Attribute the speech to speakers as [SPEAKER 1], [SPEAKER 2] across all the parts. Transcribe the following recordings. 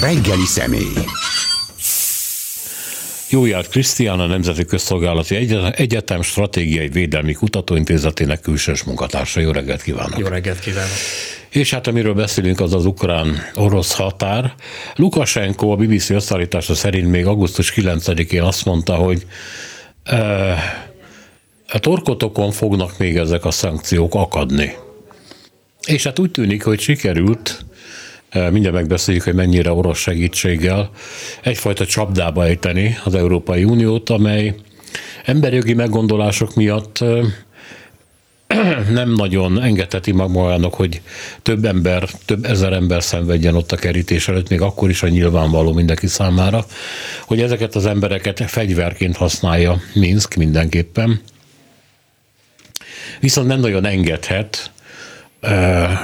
[SPEAKER 1] Reggeli személy.
[SPEAKER 2] Jó járt Krisztián, a Nemzeti Közszolgálati Egyetem Stratégiai Védelmi Kutatóintézetének külsős munkatársa. Jó reggelt kívánok!
[SPEAKER 3] Jó reggelt kívánok!
[SPEAKER 2] És hát amiről beszélünk, az az ukrán-orosz határ. Lukasenko a BBC összeállítása szerint még augusztus 9-én azt mondta, hogy e, a torkotokon fognak még ezek a szankciók akadni. És hát úgy tűnik, hogy sikerült mindjárt megbeszéljük, hogy mennyire orosz segítséggel egyfajta csapdába ejteni az Európai Uniót, amely emberjogi meggondolások miatt nem nagyon engedheti magának, hogy több ember, több ezer ember szenvedjen ott a kerítés előtt, még akkor is a nyilvánvaló mindenki számára, hogy ezeket az embereket fegyverként használja Minsk mindenképpen. Viszont nem nagyon engedhet,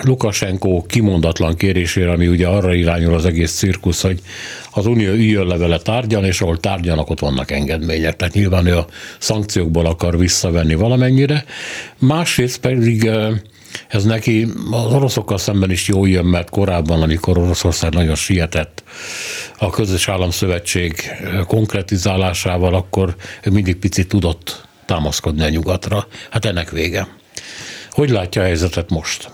[SPEAKER 2] Lukasenko kimondatlan kérésére, ami ugye arra irányul az egész cirkusz, hogy az Unió üljön levele tárgyalni, és ahol tárgyalnak, ott vannak engedmények. Tehát nyilván ő a szankciókból akar visszavenni valamennyire. Másrészt pedig ez neki az oroszokkal szemben is jó jön, mert korábban, amikor Oroszország nagyon sietett a közös államszövetség konkretizálásával, akkor ő mindig picit tudott támaszkodni a nyugatra. Hát ennek vége. Hogy látja a helyzetet most?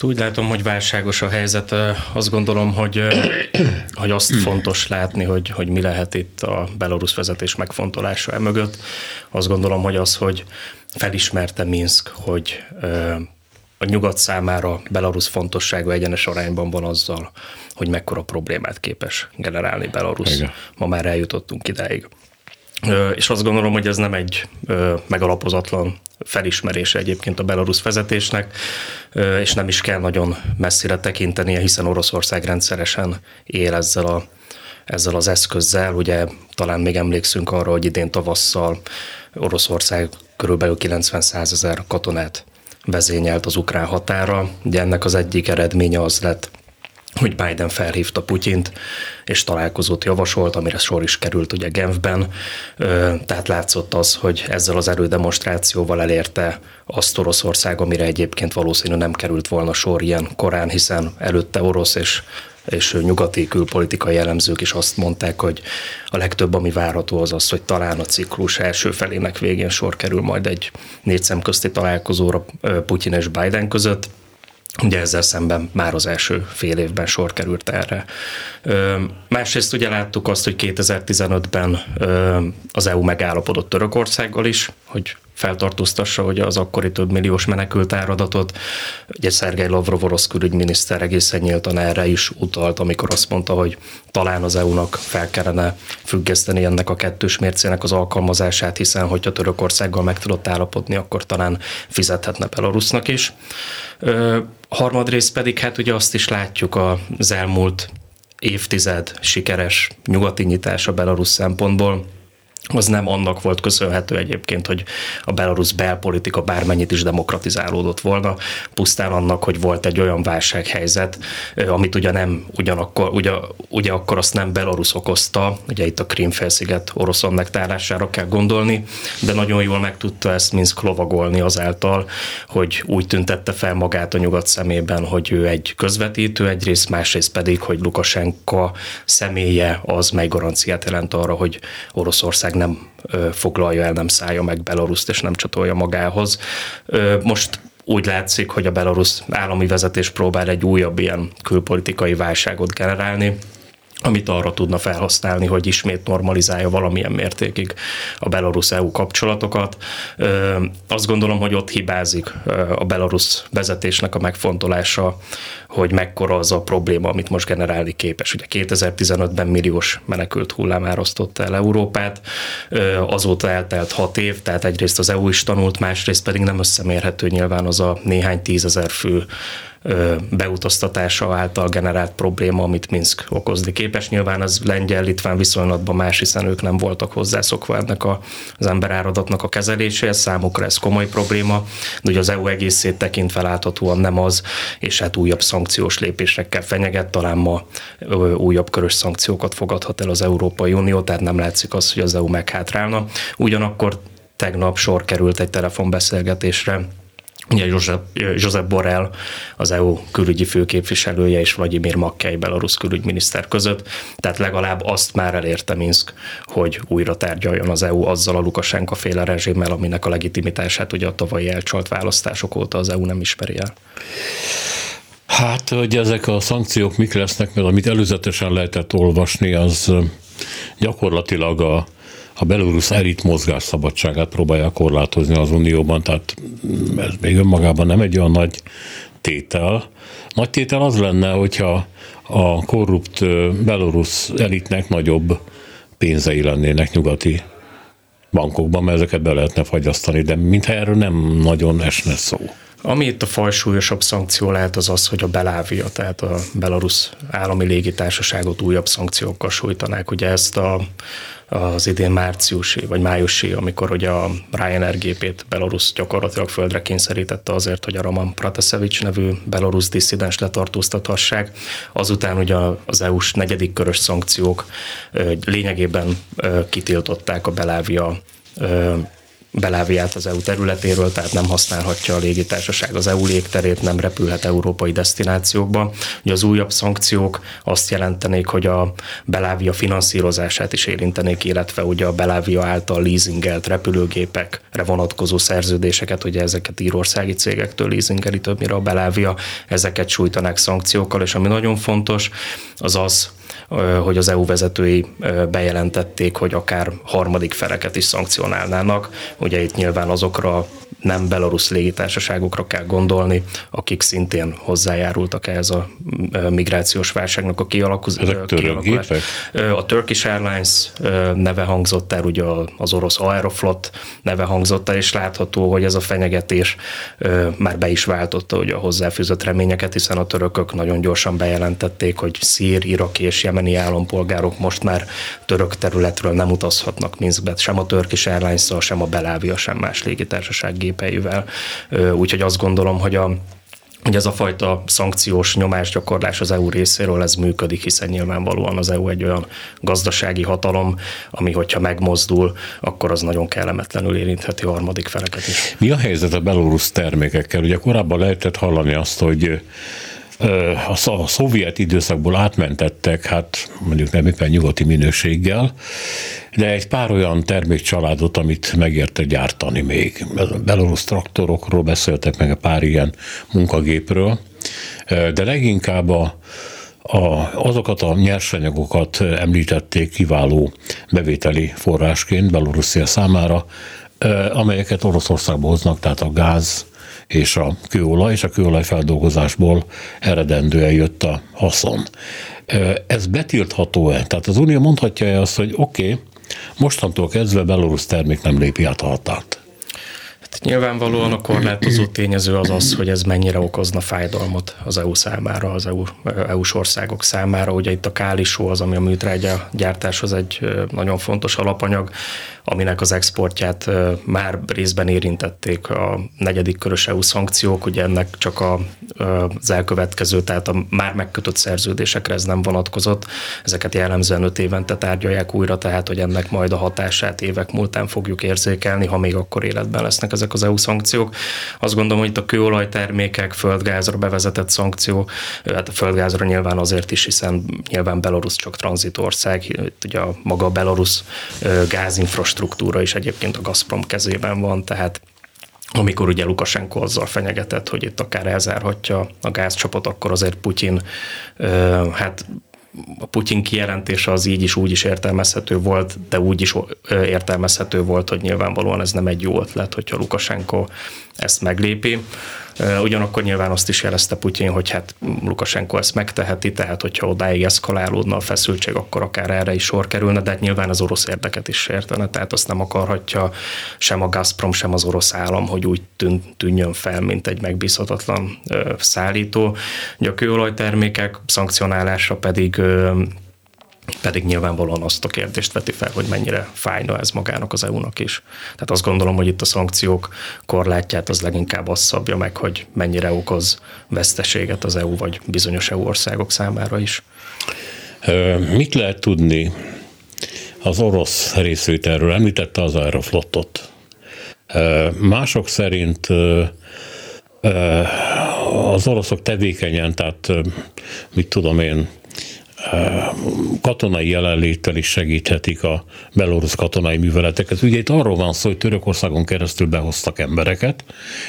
[SPEAKER 3] Úgy látom, hogy válságos a helyzet. Azt gondolom, hogy, hogy azt fontos látni, hogy, hogy mi lehet itt a belorusz vezetés megfontolása mögött. Azt gondolom, hogy az, hogy felismerte Minsk, hogy a nyugat számára Belarus fontossága egyenes arányban van azzal, hogy mekkora problémát képes generálni Belarus. Igen. Ma már eljutottunk idáig. És azt gondolom, hogy ez nem egy megalapozatlan felismerése egyébként a belarusz vezetésnek, és nem is kell nagyon messzire tekintenie, hiszen Oroszország rendszeresen él ezzel a ezzel az eszközzel. Ugye talán még emlékszünk arra, hogy idén tavasszal Oroszország körülbelül 90 ezer katonát vezényelt az ukrán határa. Ugye ennek az egyik eredménye az lett, hogy Biden felhívta Putyint, és találkozót javasolt, amire sor is került ugye Genfben, tehát látszott az, hogy ezzel az erődemonstrációval elérte azt Oroszország, amire egyébként valószínűleg nem került volna sor ilyen korán, hiszen előtte orosz és és nyugati külpolitikai jellemzők is azt mondták, hogy a legtöbb, ami várható az az, hogy talán a ciklus első felének végén sor kerül majd egy négy szemközti találkozóra Putyin és Biden között, Ugye ezzel szemben már az első fél évben sor került erre. Másrészt ugye láttuk azt, hogy 2015-ben az EU megállapodott Törökországgal is, hogy feltartóztassa hogy az akkori több milliós menekült áradatot. Ugye Szergej Lavrov orosz külügyminiszter egészen nyíltan erre is utalt, amikor azt mondta, hogy talán az EU-nak fel kellene függeszteni ennek a kettős mércének az alkalmazását, hiszen hogyha Törökországgal meg tudott állapodni, akkor talán fizethetne Belarusnak is. Ö, harmadrészt pedig hát ugye azt is látjuk az elmúlt évtized sikeres nyugati nyitása Belarus szempontból, az nem annak volt köszönhető egyébként, hogy a belarusz belpolitika bármennyit is demokratizálódott volna, pusztán annak, hogy volt egy olyan válsághelyzet, amit ugye nem ugyanakkor, ugye, ugye akkor azt nem Belarus okozta, ugye itt a Krímfelsziget orosz annektálására kell gondolni, de nagyon jól meg tudta ezt Minsk lovagolni azáltal, hogy úgy tüntette fel magát a nyugat szemében, hogy ő egy közvetítő egyrészt, másrészt pedig, hogy Lukasenka személye az mely garanciát jelent arra, hogy Oroszország Oroszország nem foglalja el, nem szállja meg Belaruszt, és nem csatolja magához. Most úgy látszik, hogy a belarusz állami vezetés próbál egy újabb ilyen külpolitikai válságot generálni, amit arra tudna felhasználni, hogy ismét normalizálja valamilyen mértékig a Belarus-EU kapcsolatokat. Azt gondolom, hogy ott hibázik a Belarus vezetésnek a megfontolása, hogy mekkora az a probléma, amit most generálni képes. Ugye 2015-ben milliós menekült hullám árasztotta el Európát, azóta eltelt hat év, tehát egyrészt az EU is tanult, másrészt pedig nem összemérhető nyilván az a néhány tízezer fő beutaztatása által generált probléma, amit Minsk okozni képes. Nyilván az lengyel-litván viszonylatban más, hiszen ők nem voltak hozzászokva ennek a, az emberáradatnak a kezeléséhez, számukra ez komoly probléma, de ugye az EU egészét tekintve láthatóan nem az, és hát újabb szankciós lépésekkel fenyeget, talán ma újabb körös szankciókat fogadhat el az Európai Unió, tehát nem látszik az, hogy az EU meghátrálna. Ugyanakkor tegnap sor került egy telefonbeszélgetésre Ugye Josep, Borrell, az EU külügyi főképviselője és Vladimir Makkely, belarusz külügyminiszter között. Tehát legalább azt már elérte Minsk, hogy újra tárgyaljon az EU azzal a Lukasenka féle rezsimmel, aminek a legitimitását ugye a tavalyi elcsalt választások óta az EU nem ismeri el.
[SPEAKER 2] Hát, hogy ezek a szankciók mik lesznek, mert amit előzetesen lehetett olvasni, az gyakorlatilag a, a belorusz elit mozgás szabadságát próbálja korlátozni az Unióban, tehát ez még önmagában nem egy olyan nagy tétel. Nagy tétel az lenne, hogyha a korrupt belorusz elitnek nagyobb pénzei lennének nyugati bankokban, mert ezeket be lehetne fagyasztani, de mintha erről nem nagyon esne szó.
[SPEAKER 3] Ami itt a fajsúlyosabb szankció lehet az az, hogy a Belávia, tehát a Belarus állami légitársaságot újabb szankciókkal sújtanák. Ugye ezt a, az idén márciusi vagy májusi, amikor ugye a Ryanair gépét Belarus gyakorlatilag földre kényszerítette azért, hogy a Roman Pratasevich nevű belarus disszidens letartóztathassák. Azután ugye az EU-s negyedik körös szankciók lényegében kitiltották a Belávia Beláviát az EU területéről, tehát nem használhatja a légitársaság az EU légterét, nem repülhet európai destinációkba. Ugye az újabb szankciók azt jelentenék, hogy a Belávia finanszírozását is érintenék, illetve ugye a Belávia által leasingelt repülőgépekre vonatkozó szerződéseket, ugye ezeket írországi cégektől leasingeli többnyire a Belávia, ezeket sújtanák szankciókkal, és ami nagyon fontos, az az, hogy az EU vezetői bejelentették, hogy akár harmadik feleket is szankcionálnának. Ugye itt nyilván azokra nem belarusz légitársaságokra kell gondolni, akik szintén hozzájárultak ehhez a migrációs válságnak a kialakulásában. A Turkish Airlines neve hangzott el, ugye az orosz Aeroflot neve hangzott el, és látható, hogy ez a fenyegetés már be is váltotta ugye a hozzáfűzött reményeket, hiszen a törökök nagyon gyorsan bejelentették, hogy szír, iraki és jemeni állampolgárok most már török területről nem utazhatnak Minskbe, sem a Turkish airlines sem a Belávia, sem más légitársaság gépeivel. Úgyhogy azt gondolom, hogy a hogy ez a fajta szankciós nyomásgyakorlás az EU részéről ez működik, hiszen nyilvánvalóan az EU egy olyan gazdasági hatalom, ami hogyha megmozdul, akkor az nagyon kellemetlenül érintheti a harmadik feleket is.
[SPEAKER 2] Mi a helyzet a belorusz termékekkel? Ugye korábban lehetett hallani azt, hogy a szovjet időszakból átmentettek, hát mondjuk nem éppen nyugati minőséggel, de egy pár olyan termékcsaládot, amit megérte gyártani még. Belorusz traktorokról beszéltek, meg a pár ilyen munkagépről, de leginkább a, a, azokat a nyersanyagokat említették kiváló bevételi forrásként Belorusszia számára, amelyeket Oroszországba hoznak, tehát a gáz, és a kőolaj, és a kőolaj feldolgozásból eredendően jött a haszon. Ez betiltható-e? Tehát az Unió mondhatja-e azt, hogy oké, okay, mostantól kezdve belorusz termék nem lépi át a határt?
[SPEAKER 3] Hát nyilvánvalóan a korlátozó tényező az az, hogy ez mennyire okozna fájdalmat az EU számára, az EU, EU-s országok számára. Ugye itt a kálisó az, ami a műtrágya gyártáshoz egy nagyon fontos alapanyag aminek az exportját már részben érintették a negyedik körös EU szankciók, ugye ennek csak a, az elkövetkező, tehát a már megkötött szerződésekre ez nem vonatkozott. Ezeket jellemzően öt évente tárgyalják újra, tehát hogy ennek majd a hatását évek múltán fogjuk érzékelni, ha még akkor életben lesznek ezek az EU szankciók. Azt gondolom, hogy itt a kőolajtermékek, földgázra bevezetett szankció, hát a földgázra nyilván azért is, hiszen nyilván Belarus csak tranzitország, ugye a maga Belarus gázinfrastruktúra infrastruktúra is egyébként a Gazprom kezében van, tehát amikor ugye Lukasenko azzal fenyegetett, hogy itt akár elzárhatja a gázcsapot, akkor azért Putyin hát a Putyin kijelentése az így is úgy is értelmezhető volt, de úgy is értelmezhető volt, hogy nyilvánvalóan ez nem egy jó ötlet, hogyha Lukasenko ezt meglépi. Ugyanakkor nyilván azt is jelezte Putyin, hogy hát Lukasenko ezt megteheti, tehát hogyha odáig eszkalálódna a feszültség, akkor akár erre is sor kerülne, de hát nyilván az orosz érdeket is sértene, tehát azt nem akarhatja sem a Gazprom, sem az orosz állam, hogy úgy tűn, tűnjön fel, mint egy megbízhatatlan szállító. Ugye a kőolajtermékek szankcionálása pedig pedig nyilvánvalóan azt a kérdést veti fel, hogy mennyire fájna ez magának az EU-nak is. Tehát azt gondolom, hogy itt a szankciók korlátját az leginkább azt szabja meg, hogy mennyire okoz veszteséget az EU vagy bizonyos EU országok számára is.
[SPEAKER 2] Mit lehet tudni az orosz részvételről? Említette az Aeroflotot. Mások szerint az oroszok tevékenyen, tehát mit tudom én, katonai jelenléttel is segíthetik a belorusz katonai műveleteket. Ugye itt arról van szó, hogy Törökországon keresztül behoztak embereket,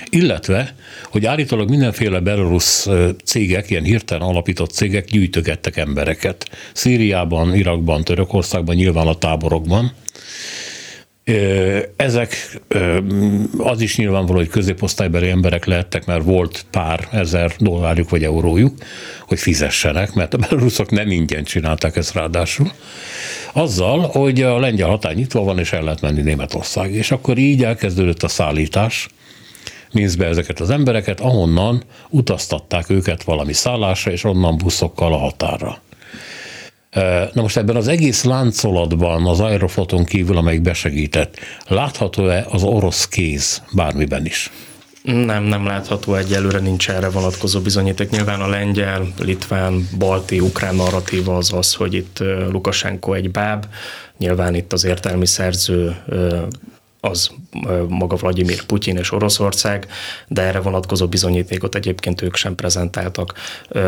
[SPEAKER 2] illetve, hogy állítólag mindenféle belorusz cégek, ilyen hirtelen alapított cégek gyűjtögettek embereket. Szíriában, Irakban, Törökországban, nyilván a táborokban, ezek az is nyilvánvaló, hogy középosztálybeli emberek lehettek, mert volt pár ezer dollárjuk vagy eurójuk, hogy fizessenek, mert a beloruszok nem ingyen csinálták ezt ráadásul. Azzal, hogy a lengyel határ nyitva van, és el lehet menni Németország. És akkor így elkezdődött a szállítás, Minszbe ezeket az embereket, ahonnan utaztatták őket valami szállásra, és onnan buszokkal a határra. Na most ebben az egész láncolatban, az Aerofloton kívül, amelyik besegített, látható-e az orosz kéz bármiben is?
[SPEAKER 3] Nem, nem látható egyelőre, nincs erre vonatkozó bizonyíték. Nyilván a lengyel, litván, balti, ukrán narratíva az az, hogy itt Lukasenko egy báb, nyilván itt az értelmi szerző az maga Vladimir Putyin és Oroszország, de erre vonatkozó bizonyítékot egyébként ők sem prezentáltak.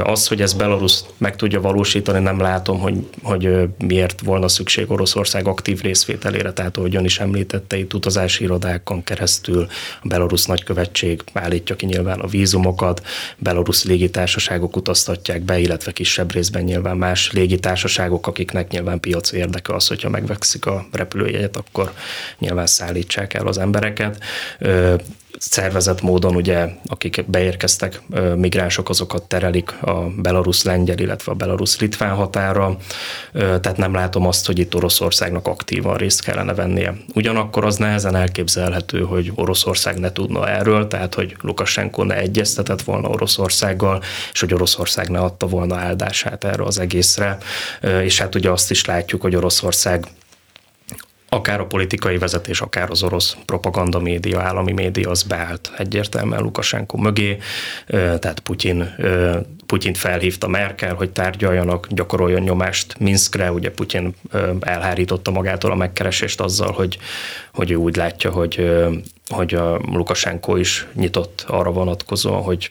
[SPEAKER 3] Az, hogy ez Belarus meg tudja valósítani, nem látom, hogy, hogy miért volna szükség Oroszország aktív részvételére, tehát ahogy ön is említette, itt utazási irodákon keresztül a Belarus nagykövetség állítja ki nyilván a vízumokat, Belarus légitársaságok utaztatják be, illetve kisebb részben nyilván más légitársaságok, akiknek nyilván piaci érdeke az, hogyha megvekszik a repülőjegyet, akkor nyilván szállít szállítsák el az embereket. Szervezett módon ugye, akik beérkeztek, migránsok, azokat terelik a belarusz-lengyel, illetve a belarusz-litván határa, tehát nem látom azt, hogy itt Oroszországnak aktívan részt kellene vennie. Ugyanakkor az nehezen elképzelhető, hogy Oroszország ne tudna erről, tehát hogy Lukasenko ne egyeztetett volna Oroszországgal, és hogy Oroszország ne adta volna áldását erre az egészre. És hát ugye azt is látjuk, hogy Oroszország akár a politikai vezetés, akár az orosz propaganda média, állami média az beállt egyértelműen Lukasenko mögé, tehát Putyin, Putyin felhívta Merkel, hogy tárgyaljanak, gyakoroljon nyomást Minskre, ugye Putyin elhárította magától a megkeresést azzal, hogy, hogy ő úgy látja, hogy hogy a Lukasenko is nyitott arra vonatkozóan, hogy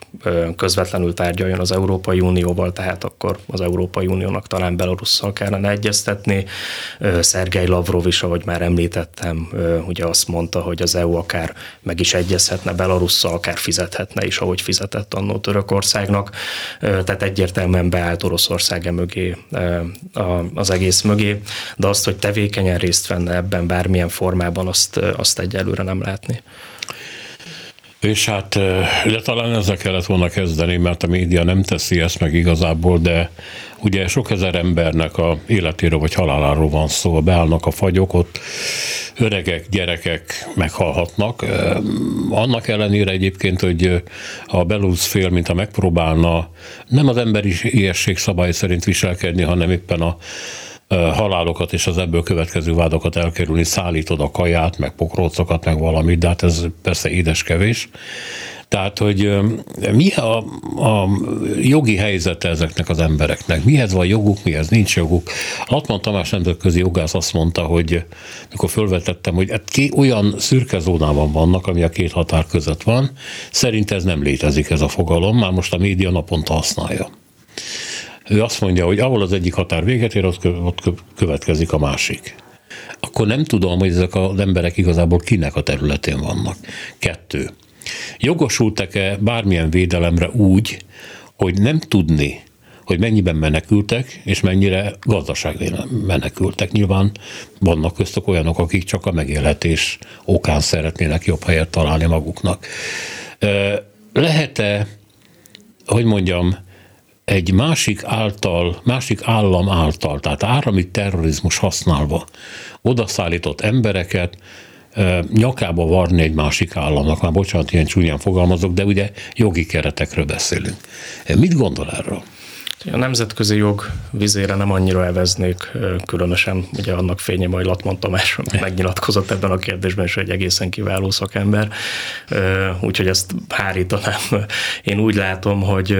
[SPEAKER 3] közvetlenül tárgyaljon az Európai Unióval, tehát akkor az Európai Uniónak talán Belarusszal kellene egyeztetni. Szergej Lavrov is, ahogy már említettem, ugye azt mondta, hogy az EU akár meg is egyezhetne Belarusszal, akár fizethetne is, ahogy fizetett annó Törökországnak. Tehát egyértelműen beállt Oroszország e mögé, az egész mögé, de azt, hogy tevékenyen részt venne ebben bármilyen formában, azt, azt egyelőre nem látni.
[SPEAKER 2] És hát, de talán ezzel kellett volna kezdeni, mert a média nem teszi ezt meg igazából, de ugye sok ezer embernek a életéről vagy haláláról van szó, beállnak a fagyok, ott öregek, gyerekek meghalhatnak. Annak ellenére egyébként, hogy a Belarus fél, mintha megpróbálna nem az emberi ilyesség szabály szerint viselkedni, hanem éppen a halálokat és az ebből következő vádokat elkerülni, szállítod a kaját, meg pokrócokat, meg valamit, de hát ez persze édes kevés. Tehát, hogy mi a, a jogi helyzete ezeknek az embereknek? Mihez van joguk, mihez nincs joguk? Latman Tamás nemzetközi jogász azt mondta, hogy mikor fölvetettem, hogy hát ki olyan szürke zónában vannak, ami a két határ között van, szerint ez nem létezik ez a fogalom, már most a média naponta használja ő azt mondja, hogy ahol az egyik határ véget ér, ott következik a másik. Akkor nem tudom, hogy ezek az emberek igazából kinek a területén vannak. Kettő. Jogosultak-e bármilyen védelemre úgy, hogy nem tudni, hogy mennyiben menekültek, és mennyire gazdasági menekültek. Nyilván vannak köztük olyanok, akik csak a megélhetés okán szeretnének jobb helyet találni maguknak. Lehet-e, hogy mondjam, egy másik által, másik állam által, tehát állami terrorizmus használva odaszállított embereket nyakába varni egy másik államnak, már bocsánat, ilyen csúnyán fogalmazok, de ugye jogi keretekről beszélünk. Mit gondol erről?
[SPEAKER 3] A nemzetközi jog vizére nem annyira eveznék, különösen ugye annak fénye majd Latman Tamás megnyilatkozott ebben a kérdésben hogy egy egészen kiváló szakember, úgyhogy ezt hárítanám. Én úgy látom, hogy,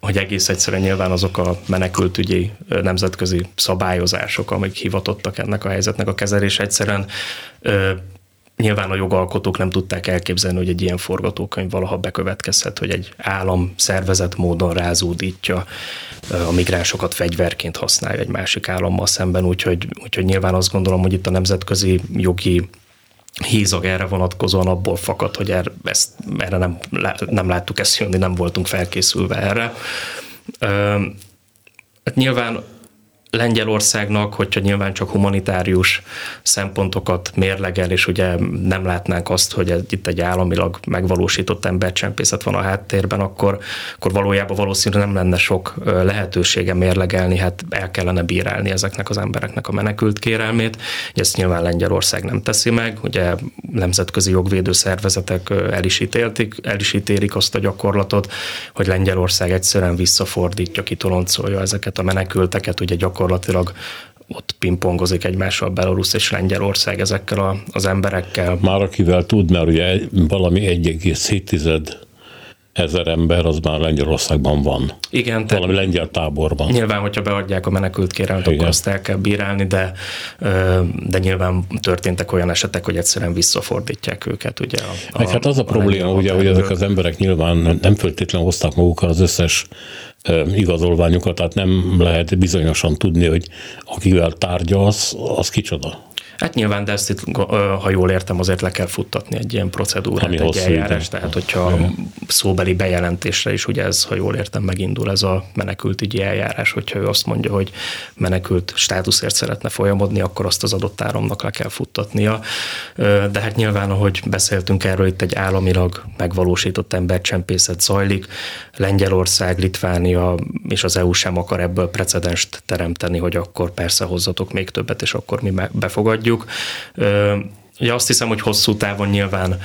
[SPEAKER 3] hogy egész egyszerűen nyilván azok a menekültügyi nemzetközi szabályozások, amik hivatottak ennek a helyzetnek a kezelés egyszerűen nyilván a jogalkotók nem tudták elképzelni, hogy egy ilyen forgatókönyv valaha bekövetkezhet, hogy egy állam szervezet módon rázódítja a migránsokat fegyverként használja egy másik állammal szemben, úgyhogy, úgyhogy nyilván azt gondolom, hogy itt a nemzetközi jogi hízag erre vonatkozóan abból fakad, hogy erre, ezt, erre nem, nem láttuk ezt jönni, nem voltunk felkészülve erre. Hát nyilván Lengyelországnak, hogyha nyilván csak humanitárius szempontokat mérlegel, és ugye nem látnánk azt, hogy itt egy államilag megvalósított embercsempészet van a háttérben, akkor, akkor valójában valószínűleg nem lenne sok lehetősége mérlegelni, hát el kellene bírálni ezeknek az embereknek a menekült kérelmét. Ezt nyilván Lengyelország nem teszi meg, ugye nemzetközi jogvédő szervezetek el is, ítéltik, el is ítélik azt a gyakorlatot, hogy Lengyelország egyszerűen visszafordítja, kitoloncolja ezeket a menekülteket, ugye gyakorlatilag gyakorlatilag ott pingpongozik egymással Belarus és Lengyelország ezekkel a, az emberekkel.
[SPEAKER 2] Már akivel tud, mert ugye valami 1,7 ezer ember az már Lengyelországban van.
[SPEAKER 3] Igen.
[SPEAKER 2] Valami lengyel táborban.
[SPEAKER 3] Nyilván, hogyha beadják a menekült kérelmet, akkor azt el kell bírálni, de, de nyilván történtek olyan esetek, hogy egyszerűen visszafordítják őket. Ugye
[SPEAKER 2] a, a, hát az a, a probléma, ugye, hogy ezek az emberek nyilván nem feltétlenül hozták magukkal az összes igazolványukat, tehát nem lehet bizonyosan tudni, hogy akivel tárgyalsz, az kicsoda.
[SPEAKER 3] Hát nyilván, de ezt itt, ha jól értem, azért le kell futtatni egy ilyen procedúrát, Ami egy eljárás, tehát hogyha ja. szóbeli bejelentésre is, ugye ez, ha jól értem, megindul ez a menekültügyi eljárás, hogyha ő azt mondja, hogy menekült státuszért szeretne folyamodni, akkor azt az adott áramnak le kell futtatnia. De hát nyilván, ahogy beszéltünk erről, itt egy államilag megvalósított embercsempészet zajlik. Lengyelország, Litvánia és az EU sem akar ebből precedenst teremteni, hogy akkor persze hozzatok még többet, és akkor mi befogadjuk tudjuk. Ugye azt hiszem, hogy hosszú távon nyilván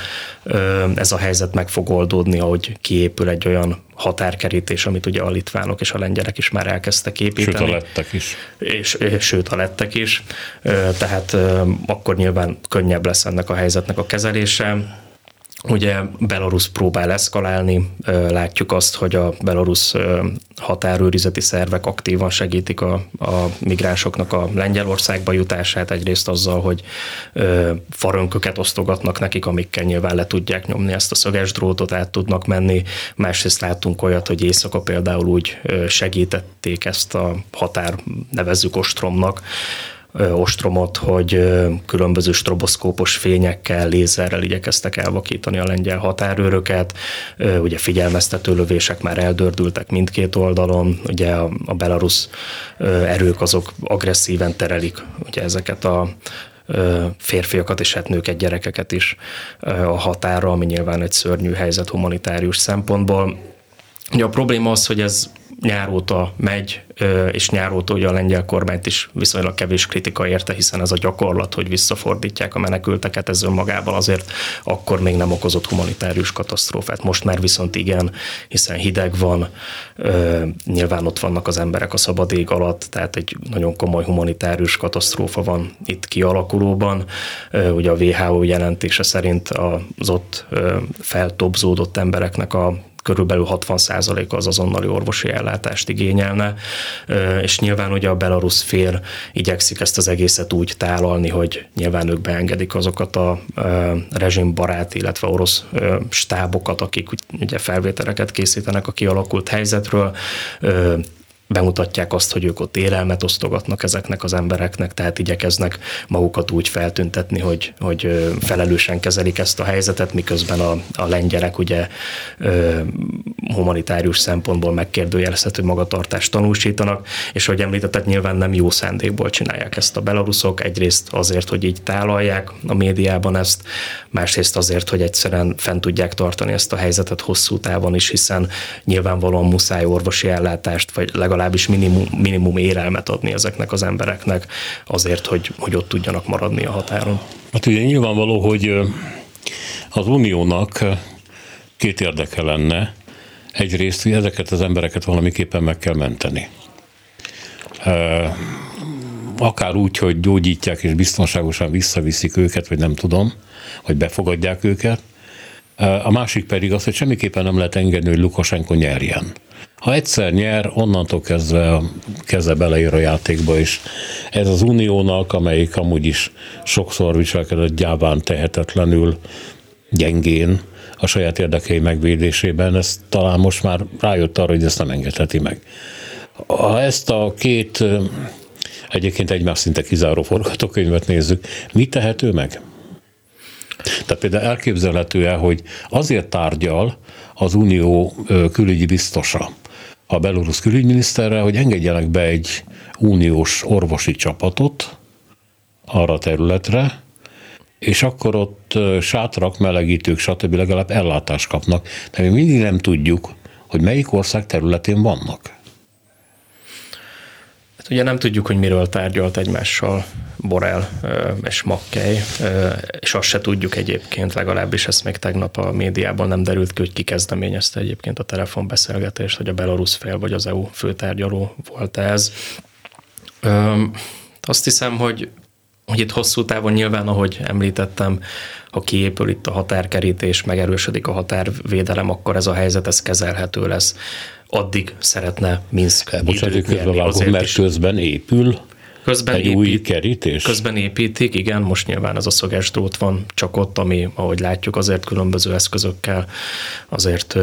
[SPEAKER 3] ez a helyzet meg fog oldódni, ahogy kiépül egy olyan határkerítés, amit ugye a litvánok és a lengyelek is már elkezdtek építeni.
[SPEAKER 2] Sőt, a lettek is.
[SPEAKER 3] És, és sőt, a lettek is. Tehát akkor nyilván könnyebb lesz ennek a helyzetnek a kezelése Ugye Belarus próbál eszkalálni, látjuk azt, hogy a Belarus határőrizeti szervek aktívan segítik a, a migránsoknak a Lengyelországba jutását, egyrészt azzal, hogy farönköket osztogatnak nekik, amikkel nyilván le tudják nyomni ezt a szöges drótot, át tudnak menni, másrészt látunk olyat, hogy éjszaka például úgy segítették ezt a határ, nevezzük ostromnak, ostromot, hogy különböző stroboszkópos fényekkel, lézerrel igyekeztek elvakítani a lengyel határőröket. Ugye figyelmeztető lövések már eldördültek mindkét oldalon, ugye a, a belarusz erők azok agresszíven terelik ugye ezeket a férfiakat és hát nőket, gyerekeket is a határa, ami nyilván egy szörnyű helyzet humanitárius szempontból. Ugye a probléma az, hogy ez nyáróta megy, és nyáróta ugye a lengyel kormányt is viszonylag kevés kritika érte, hiszen ez a gyakorlat, hogy visszafordítják a menekülteket, ez önmagában azért akkor még nem okozott humanitárius katasztrófát. Most már viszont igen, hiszen hideg van, nyilván ott vannak az emberek a szabad ég alatt, tehát egy nagyon komoly humanitárius katasztrófa van itt kialakulóban. Ugye a WHO jelentése szerint az ott feltobzódott embereknek a körülbelül 60%-a az azonnali orvosi ellátást igényelne, és nyilván ugye a belarusz fél igyekszik ezt az egészet úgy tálalni, hogy nyilván ők beengedik azokat a rezsimbarát, illetve orosz stábokat, akik ugye felvételeket készítenek a kialakult helyzetről, bemutatják azt, hogy ők ott érelmet osztogatnak ezeknek az embereknek, tehát igyekeznek magukat úgy feltüntetni, hogy, hogy felelősen kezelik ezt a helyzetet, miközben a, a lengyelek ugye humanitárius szempontból megkérdőjelezhető magatartást tanúsítanak, és ahogy említettek, nyilván nem jó szándékból csinálják ezt a belaruszok, egyrészt azért, hogy így tálalják a médiában ezt, másrészt azért, hogy egyszerűen fent tudják tartani ezt a helyzetet hosszú távon is, hiszen nyilvánvalóan muszáj orvosi ellátást, vagy legalább legalábbis minimum, minimum érelmet adni ezeknek az embereknek azért, hogy, hogy ott tudjanak maradni a határon.
[SPEAKER 2] Hát ugye nyilvánvaló, hogy az uniónak két érdeke lenne. Egyrészt, hogy ezeket az embereket valamiképpen meg kell menteni. Akár úgy, hogy gyógyítják és biztonságosan visszaviszik őket, vagy nem tudom, vagy befogadják őket. A másik pedig az, hogy semmiképpen nem lehet engedni, hogy Lukasenko nyerjen Ha egyszer nyer, onnantól kezdve keze beleír a játékba is. Ez az uniónak, amelyik amúgy is sokszor viselkedett gyáván tehetetlenül, gyengén, a saját érdekei megvédésében, ez talán most már rájött arra, hogy ezt nem engedheti meg. Ha ezt a két egyébként egymás szinte kizáró forgatókönyvet nézzük, mi tehető meg? Tehát például elképzelhető-e, hogy azért tárgyal az Unió külügyi biztosa a belorusz külügyminiszterrel, hogy engedjenek be egy uniós orvosi csapatot arra a területre, és akkor ott sátrak, melegítők, stb. legalább ellátást kapnak. De mi mindig nem tudjuk, hogy melyik ország területén vannak.
[SPEAKER 3] Ugye nem tudjuk, hogy miről tárgyalt egymással Borel és Makkely, és azt se tudjuk egyébként, legalábbis ezt még tegnap a médiában nem derült ki, hogy ki kezdeményezte egyébként a telefonbeszélgetést, hogy a Belarus fél vagy az EU főtárgyaló volt ez. Azt hiszem, hogy hogy itt hosszú távon nyilván, ahogy említettem, ha kiépül itt a határkerítés, megerősödik a határvédelem, akkor ez a helyzet ez kezelhető lesz. Addig szeretne Minsk
[SPEAKER 2] Bocsánat, közben vágom, mert is. közben épül közben egy épít, új kerítés?
[SPEAKER 3] Közben építik, igen, most nyilván ez a szöges drót van csak ott, ami, ahogy látjuk, azért különböző eszközökkel azért,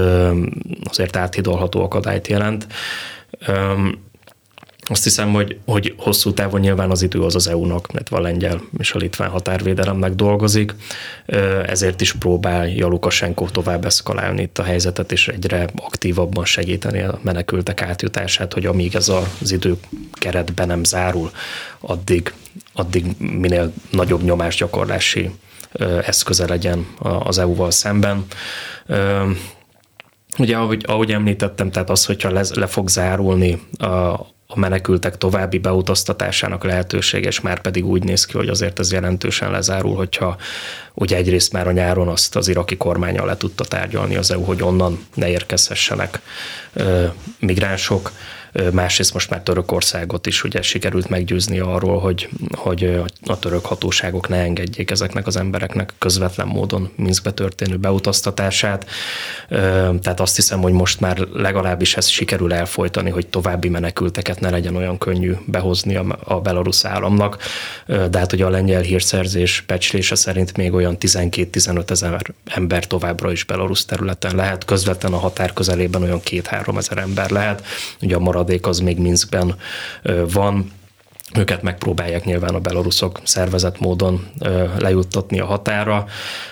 [SPEAKER 3] azért áthidolható akadályt jelent. Azt hiszem, hogy, hogy hosszú távon nyilván az idő az az EU-nak, mert a lengyel és a litván határvédelemnek dolgozik, ezért is próbálja Lukasenko tovább eszkalálni itt a helyzetet, és egyre aktívabban segíteni a menekültek átjutását, hogy amíg ez az idő keretbe nem zárul, addig, addig minél nagyobb nyomásgyakorlási eszköze legyen az EU-val szemben. Ugye, ahogy, ahogy említettem, tehát az, hogyha le, le fog zárulni a, a menekültek további beutaztatásának lehetőséges, már pedig úgy néz ki, hogy azért ez jelentősen lezárul, hogyha ugye egyrészt már a nyáron azt az iraki kormánya le tudta tárgyalni az EU, hogy onnan ne érkezhessenek migránsok, másrészt most már Törökországot is ugye sikerült meggyőzni arról, hogy, hogy a török hatóságok ne engedjék ezeknek az embereknek közvetlen módon Minskbe történő beutaztatását. Tehát azt hiszem, hogy most már legalábbis ezt sikerül elfolytani, hogy további menekülteket ne legyen olyan könnyű behozni a belarusz államnak. De hát ugye a lengyel hírszerzés becslése szerint még olyan 12-15 ezer ember továbbra is belarusz területen lehet, közvetlen a határ közelében olyan 2-3 ezer ember lehet. Ugye a marad maradék az még Minskben van, őket megpróbálják nyilván a beloruszok szervezett módon lejuttatni a határa.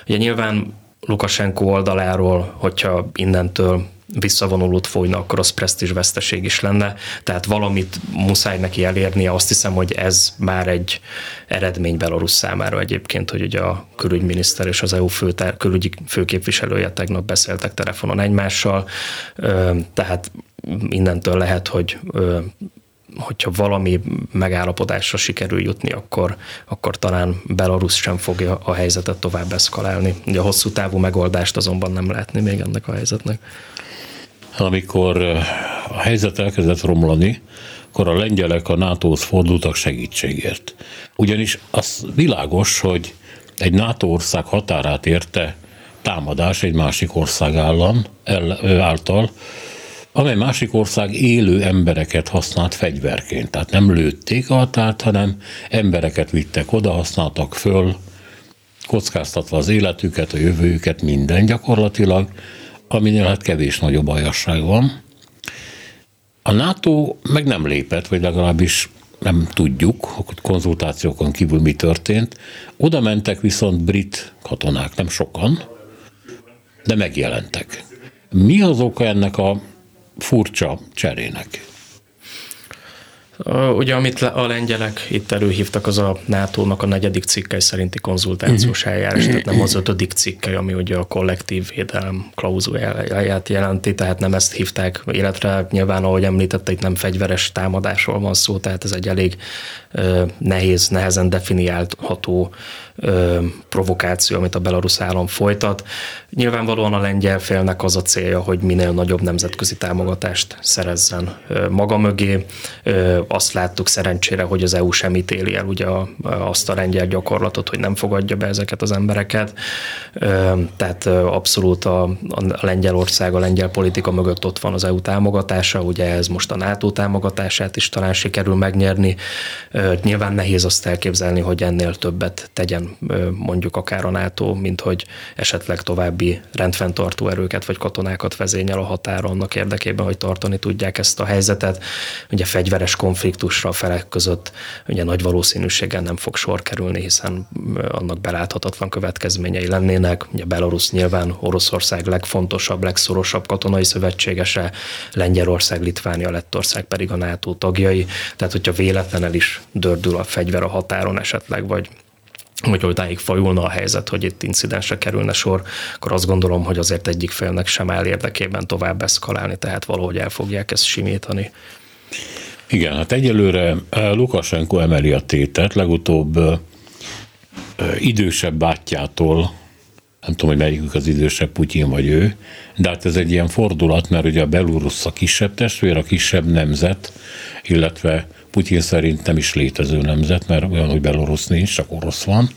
[SPEAKER 3] Ugye nyilván Lukasenko oldaláról, hogyha innentől visszavonulót folyna, akkor az presztízs veszteség is lenne. Tehát valamit muszáj neki elérnie. Azt hiszem, hogy ez már egy eredmény Belarus számára egyébként, hogy ugye a külügyminiszter és az EU főtár, külügyi főképviselője tegnap beszéltek telefonon egymással. Tehát innentől lehet, hogy hogyha valami megállapodásra sikerül jutni, akkor, akkor talán Belarus sem fogja a helyzetet tovább eszkalálni. Ugye a hosszú távú megoldást azonban nem látni még ennek a helyzetnek.
[SPEAKER 2] Amikor a helyzet elkezdett romlani, akkor a lengyelek a NATO-hoz fordultak segítségért. Ugyanis az világos, hogy egy NATO ország határát érte támadás egy másik ország állam, által, amely másik ország élő embereket használt fegyverként. Tehát nem lőtték a hanem embereket vittek oda, használtak föl, kockáztatva az életüket, a jövőjüket, minden gyakorlatilag, aminél hát kevés nagyobb bajasság van. A NATO meg nem lépett, vagy legalábbis nem tudjuk, hogy konzultációkon kívül mi történt. Oda mentek viszont brit katonák, nem sokan, de megjelentek. Mi az oka ennek a furcsa cserének.
[SPEAKER 3] Ugye, amit a lengyelek itt előhívtak, az a NATO-nak a negyedik cikkely szerinti konzultációs uh-huh. eljárás, tehát nem az ötödik cikkely, ami ugye a kollektív védelem klauzuláját jelenti, tehát nem ezt hívták, illetve nyilván, ahogy említette, itt nem fegyveres támadásról van szó, tehát ez egy elég nehéz, nehezen definiálható provokáció, amit a belarusz állam folytat. Nyilvánvalóan a lengyel félnek az a célja, hogy minél nagyobb nemzetközi támogatást szerezzen maga mögé. Azt láttuk szerencsére, hogy az EU sem ítéli el ugye azt a lengyel gyakorlatot, hogy nem fogadja be ezeket az embereket. Tehát abszolút a, a Lengyelország, a lengyel politika mögött ott van az EU támogatása, ugye ez most a NATO támogatását is talán sikerül megnyerni. Nyilván nehéz azt elképzelni, hogy ennél többet tegyen mondjuk akár a NATO, mint hogy esetleg további rendfenntartó erőket vagy katonákat vezényel a határon annak érdekében, hogy tartani tudják ezt a helyzetet. Ugye fegyveres konfliktusra a felek között ugye nagy valószínűséggel nem fog sor kerülni, hiszen annak beláthatatlan következményei lennének. Ugye Belarus nyilván Oroszország legfontosabb, legszorosabb katonai szövetségese, Lengyelország, Litvánia, Lettország pedig a NATO tagjai. Tehát, hogyha véletlenül is dördül a fegyver a határon esetleg, vagy hogy odáig fajulna a helyzet, hogy itt incidensre kerülne sor, akkor azt gondolom, hogy azért egyik félnek sem áll érdekében tovább eszkalálni, tehát valahogy el fogják ezt simítani.
[SPEAKER 2] Igen, hát egyelőre eh, Lukasenko emeli a tétet, legutóbb eh, eh, idősebb bátyjától, nem tudom, hogy melyikük az idősebb, Putyin vagy ő, de hát ez egy ilyen fordulat, mert ugye a Belarus a kisebb testvér, a kisebb nemzet, illetve Putyin szerint nem is létező nemzet, mert olyan, hogy Belarus nincs, csak orosz van.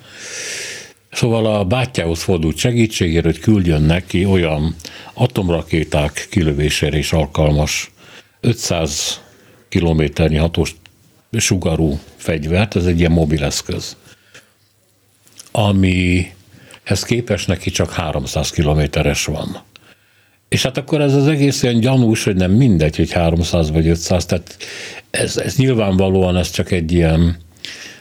[SPEAKER 2] Szóval a bátyjához fordult segítségért, hogy küldjön neki olyan atomrakéták kilövésére is alkalmas 500 kilométernyi hatós sugarú fegyvert, ez egy ilyen mobil eszköz, amihez képest neki csak 300 kilométeres van. És hát akkor ez az egész olyan gyanús, hogy nem mindegy, hogy 300 vagy 500, tehát ez, ez nyilvánvalóan ez csak egy ilyen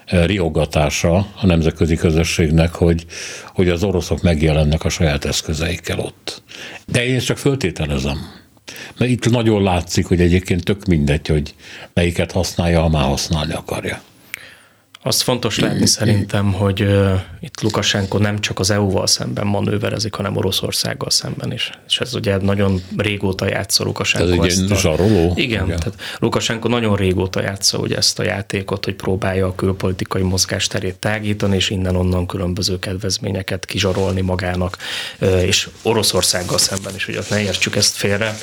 [SPEAKER 2] eh, riogatása a nemzetközi közösségnek, hogy, hogy az oroszok megjelennek a saját eszközeikkel ott. De én csak föltételezem. Mert itt nagyon látszik, hogy egyébként tök mindegy, hogy melyiket használja, ha már használni akarja.
[SPEAKER 3] Azt fontos látni szerintem, hogy uh, itt Lukasenko nem csak az EU-val szemben manőverezik, hanem Oroszországgal szemben is. És ez ugye nagyon régóta játsza Lukasenko.
[SPEAKER 2] Ez egy zsaroló?
[SPEAKER 3] Igen, igen, tehát Lukasenko nagyon régóta játsza ugye ezt a játékot, hogy próbálja a külpolitikai mozgásterét tágítani, és innen-onnan különböző kedvezményeket kizsarolni magának, és Oroszországgal szemben is, hogy ott ne értsük ezt félre.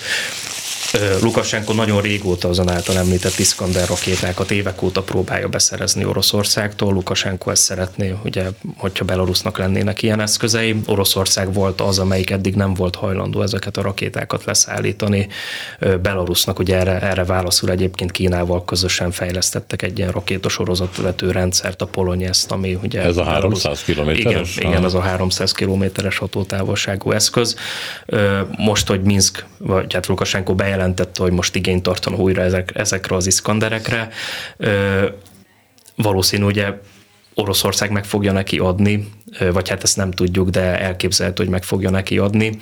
[SPEAKER 3] Lukasenko nagyon régóta azon által említett Iskander rakétákat évek óta próbálja beszerezni Oroszországtól. Lukasenko ezt szeretné, ugye, hogyha Belarusnak lennének ilyen eszközei. Oroszország volt az, amelyik eddig nem volt hajlandó ezeket a rakétákat leszállítani. Belarusnak ugye erre, erre válaszul egyébként Kínával közösen fejlesztettek egy ilyen rakétasorozatvető rendszert, a Polonyeszt, ami ugye...
[SPEAKER 2] Ez a 300 kilométeres?
[SPEAKER 3] Igen, igen, az a 300 kilométeres hatótávolságú eszköz. Most, hogy Minsk, vagy hát Lukasenko bejelent bejelentette, hogy most igényt tartanak újra ezek, ezekre az iskanderekre. Valószínű, ugye Oroszország meg fogja neki adni, vagy hát ezt nem tudjuk, de elképzelhető, hogy meg fogja neki adni,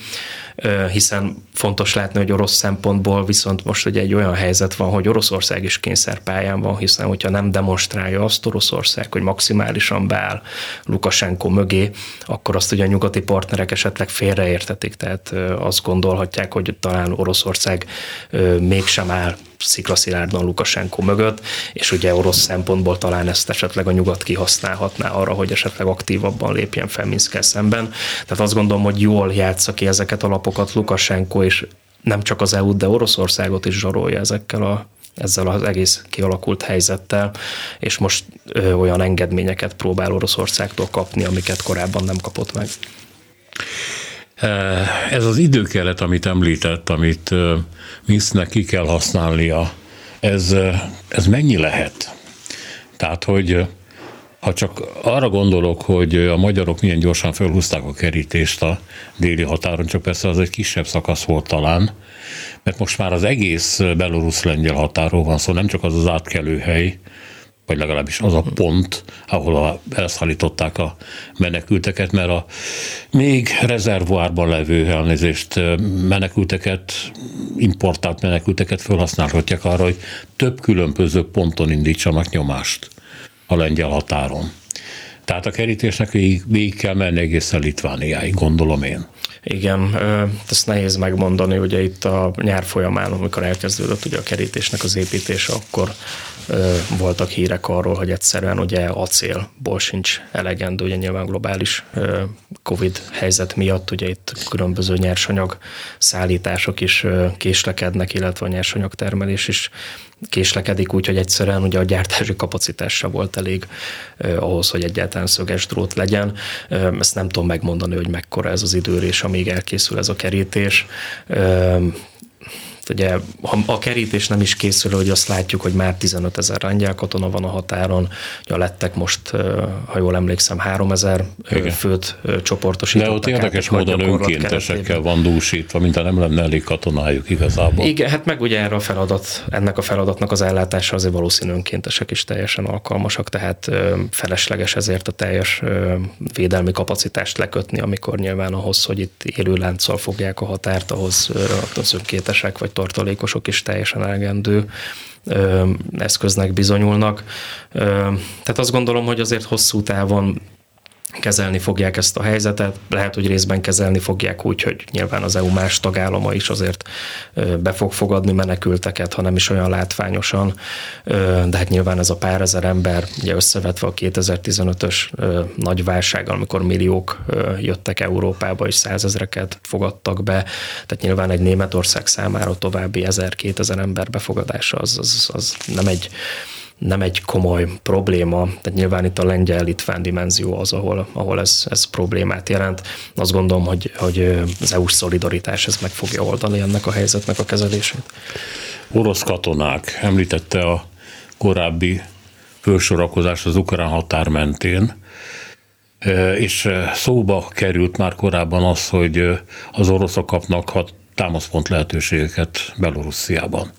[SPEAKER 3] hiszen fontos látni, hogy orosz szempontból viszont most ugye egy olyan helyzet van, hogy Oroszország is kényszerpályán van, hiszen hogyha nem demonstrálja azt Oroszország, hogy maximálisan beáll Lukasenko mögé, akkor azt ugye a nyugati partnerek esetleg félreértetik, tehát azt gondolhatják, hogy talán Oroszország mégsem áll sziklaszilárdan Lukasenko mögött, és ugye orosz szempontból talán ezt esetleg a nyugat kihasználhatná arra, hogy esetleg aktívabban lépjen fel Minszkel szemben. Tehát azt gondolom, hogy jól játsza ki ezeket a lapokat Lukasenko, és nem csak az EU, de Oroszországot is zsarolja ezekkel a ezzel az egész kialakult helyzettel, és most ö, olyan engedményeket próbál Oroszországtól kapni, amiket korábban nem kapott meg.
[SPEAKER 2] Ez az időkeret, amit említett, amit Minsznek ki kell használnia, ez, ez mennyi lehet? Tehát, hogy ha csak arra gondolok, hogy a magyarok milyen gyorsan felhúzták a kerítést a déli határon, csak persze az egy kisebb szakasz volt talán, mert most már az egész belorusz-lengyel határól van szó, szóval nem csak az az átkelőhely, vagy legalábbis az a pont, ahol a, elszállították a menekülteket, mert a még rezervoárban levő elnézést menekülteket, importált menekülteket felhasználhatják arra, hogy több különböző ponton indítsanak nyomást a lengyel határon. Tehát a kerítésnek végig, végig kell menni egészen Litvániáig, gondolom én.
[SPEAKER 3] Igen, ezt nehéz megmondani, ugye itt a nyár folyamán, amikor elkezdődött ugye a kerítésnek az építése, akkor voltak hírek arról, hogy egyszerűen ugye acélból sincs elegendő, ugye nyilván globális Covid helyzet miatt, ugye itt különböző nyersanyag szállítások is késlekednek, illetve a nyersanyag termelés is késlekedik, úgyhogy egyszerűen ugye a gyártási kapacitásra volt elég ahhoz, hogy egyáltalán szöges drót legyen. Eh, ezt nem tudom megmondani, hogy mekkora ez az időrés, amíg elkészül ez a kerítés. Ugye ha a kerítés nem is készül, hogy azt látjuk, hogy már 15 ezer lengyel katona van a határon, ugye lettek most, ha jól emlékszem, 3 ezer főt csoportosítottak.
[SPEAKER 2] De ott érdekes módon önkéntesekkel van dúsítva, mint ha nem lenne elég katonájuk igazából.
[SPEAKER 3] Igen, hát meg ugye erre a feladat, ennek a feladatnak az ellátása azért valószínű önkéntesek is teljesen alkalmasak, tehát felesleges ezért a teljes védelmi kapacitást lekötni, amikor nyilván ahhoz, hogy itt élő lánccal fogják a határt, ahhoz az önkéntesek vagy tartalékosok is teljesen elegendő eszköznek bizonyulnak. Tehát azt gondolom, hogy azért hosszú távon kezelni fogják ezt a helyzetet. Lehet, hogy részben kezelni fogják úgy, hogy nyilván az EU más tagállama is azért be fog fogadni menekülteket, ha nem is olyan látványosan, de hát nyilván ez a pár ezer ember, ugye összevetve a 2015-ös nagy válsággal, amikor milliók jöttek Európába és százezreket fogadtak be, tehát nyilván egy Németország számára további ezer-kétezer ember befogadása az, az, az nem egy nem egy komoly probléma, tehát nyilván itt a lengyel-litván dimenzió az, ahol, ahol ez, ez problémát jelent. Azt gondolom, hogy, hogy az EU-s szolidaritás ez meg fogja oldani ennek a helyzetnek a kezelését.
[SPEAKER 2] Orosz katonák, említette a korábbi fölsorakozás az ukrán határ mentén, és szóba került már korábban az, hogy az oroszok kapnak hat támaszpont lehetőségeket Belorussziában.